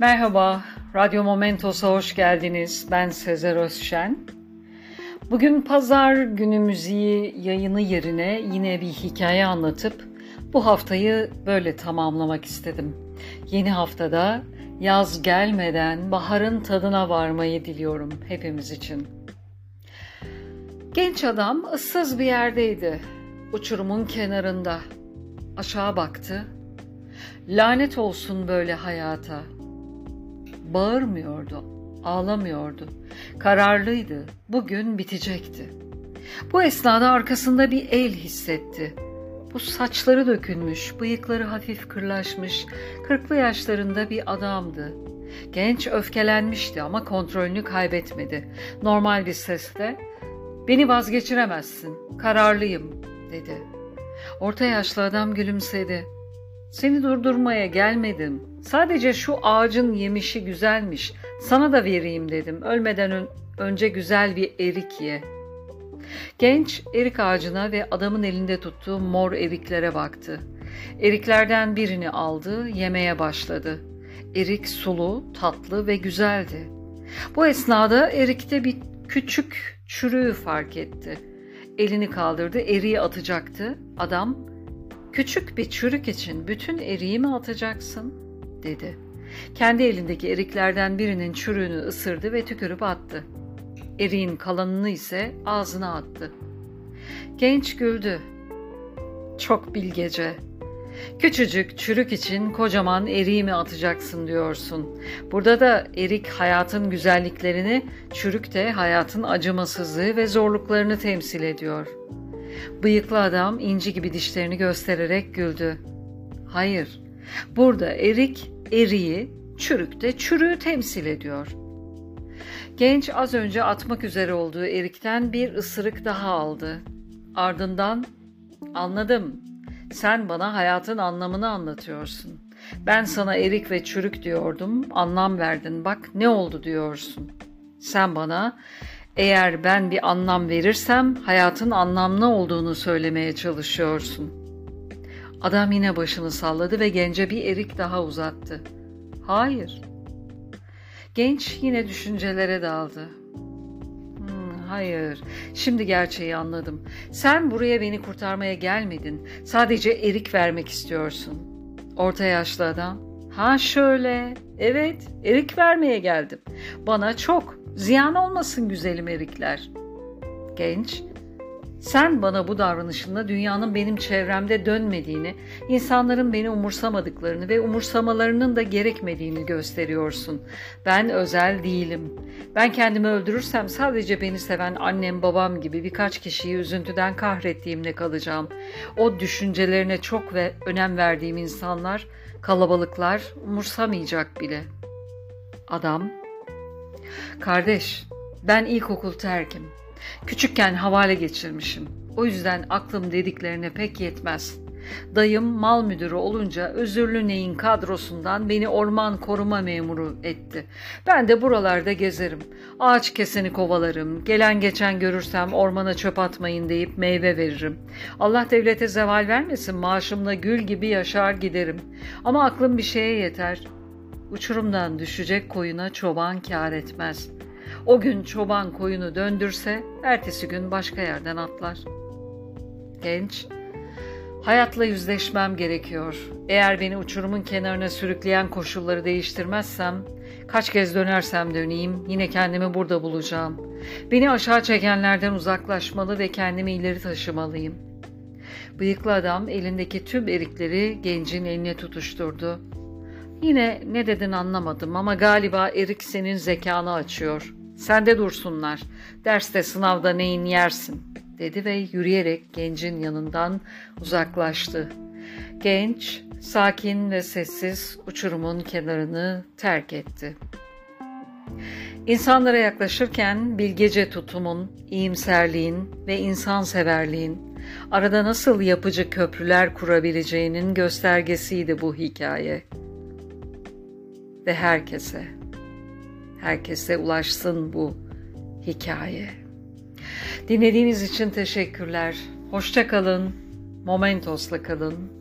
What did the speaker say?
Merhaba, Radyo Momentos'a hoş geldiniz. Ben Sezer Özşen. Bugün pazar günü müziği yayını yerine yine bir hikaye anlatıp bu haftayı böyle tamamlamak istedim. Yeni haftada yaz gelmeden baharın tadına varmayı diliyorum hepimiz için. Genç adam ıssız bir yerdeydi. Uçurumun kenarında. Aşağı baktı. Lanet olsun böyle hayata. Bağırmıyordu, ağlamıyordu. Kararlıydı. Bugün bitecekti. Bu esnada arkasında bir el hissetti. Bu saçları dökülmüş, bıyıkları hafif kırlaşmış, kırklı yaşlarında bir adamdı. Genç öfkelenmişti ama kontrolünü kaybetmedi. Normal bir sesle ''Beni vazgeçiremezsin, kararlıyım.'' dedi. Orta yaşlı adam gülümsedi. ''Seni durdurmaya gelmedim. Sadece şu ağacın yemişi güzelmiş. Sana da vereyim dedim. Ölmeden ön önce güzel bir erik ye.'' Genç erik ağacına ve adamın elinde tuttuğu mor eriklere baktı. Eriklerden birini aldı, yemeye başladı. Erik sulu, tatlı ve güzeldi. Bu esnada erikte bir küçük çürüğü fark etti. Elini kaldırdı, eriği atacaktı. Adam, küçük bir çürük için bütün eriği mi atacaksın? dedi. Kendi elindeki eriklerden birinin çürüğünü ısırdı ve tükürüp attı. Eriğin kalanını ise ağzına attı. Genç güldü. Çok bilgece. Küçücük çürük için kocaman eriği mi atacaksın diyorsun. Burada da erik hayatın güzelliklerini, çürük de hayatın acımasızlığı ve zorluklarını temsil ediyor. Bıyıklı adam inci gibi dişlerini göstererek güldü. Hayır, burada erik eriği, çürük de çürüğü temsil ediyor.'' Genç az önce atmak üzere olduğu erikten bir ısırık daha aldı. Ardından anladım. Sen bana hayatın anlamını anlatıyorsun. Ben sana erik ve çürük diyordum, anlam verdin. Bak ne oldu diyorsun. Sen bana eğer ben bir anlam verirsem hayatın anlamlı olduğunu söylemeye çalışıyorsun. Adam yine başını salladı ve gence bir erik daha uzattı. Hayır, Genç yine düşüncelere daldı. Hmm, hayır, şimdi gerçeği anladım. Sen buraya beni kurtarmaya gelmedin. Sadece erik vermek istiyorsun. Orta yaşlı adam. Ha şöyle. Evet, erik vermeye geldim. Bana çok. Ziyan olmasın güzelim erikler. Genç sen bana bu davranışınla dünyanın benim çevremde dönmediğini, insanların beni umursamadıklarını ve umursamalarının da gerekmediğini gösteriyorsun. Ben özel değilim. Ben kendimi öldürürsem sadece beni seven annem babam gibi birkaç kişiyi üzüntüden kahrettiğimle kalacağım. O düşüncelerine çok ve önem verdiğim insanlar, kalabalıklar umursamayacak bile. Adam, kardeş ben ilkokul terkim. Küçükken havale geçirmişim. O yüzden aklım dediklerine pek yetmez. Dayım mal müdürü olunca özürlü neyin kadrosundan beni orman koruma memuru etti. Ben de buralarda gezerim. Ağaç keseni kovalarım. Gelen geçen görürsem ormana çöp atmayın deyip meyve veririm. Allah devlete zeval vermesin maaşımla gül gibi yaşar giderim. Ama aklım bir şeye yeter. Uçurumdan düşecek koyuna çoban kar etmez.'' O gün çoban koyunu döndürse ertesi gün başka yerden atlar. Genç, hayatla yüzleşmem gerekiyor. Eğer beni uçurumun kenarına sürükleyen koşulları değiştirmezsem, kaç kez dönersem döneyim yine kendimi burada bulacağım. Beni aşağı çekenlerden uzaklaşmalı ve kendimi ileri taşımalıyım. Bıyıklı adam elindeki tüm erikleri gencin eline tutuşturdu. Yine ne dedin anlamadım ama galiba erik senin zekanı açıyor. Sende dursunlar. Derste sınavda neyin yersin dedi ve yürüyerek gencin yanından uzaklaştı. Genç, sakin ve sessiz uçurumun kenarını terk etti. İnsanlara yaklaşırken bilgece tutumun, iyimserliğin ve insanseverliğin arada nasıl yapıcı köprüler kurabileceğinin göstergesiydi bu hikaye. Ve herkese herkese ulaşsın bu hikaye. Dinlediğiniz için teşekkürler. Hoşça kalın. Momentos'la kalın.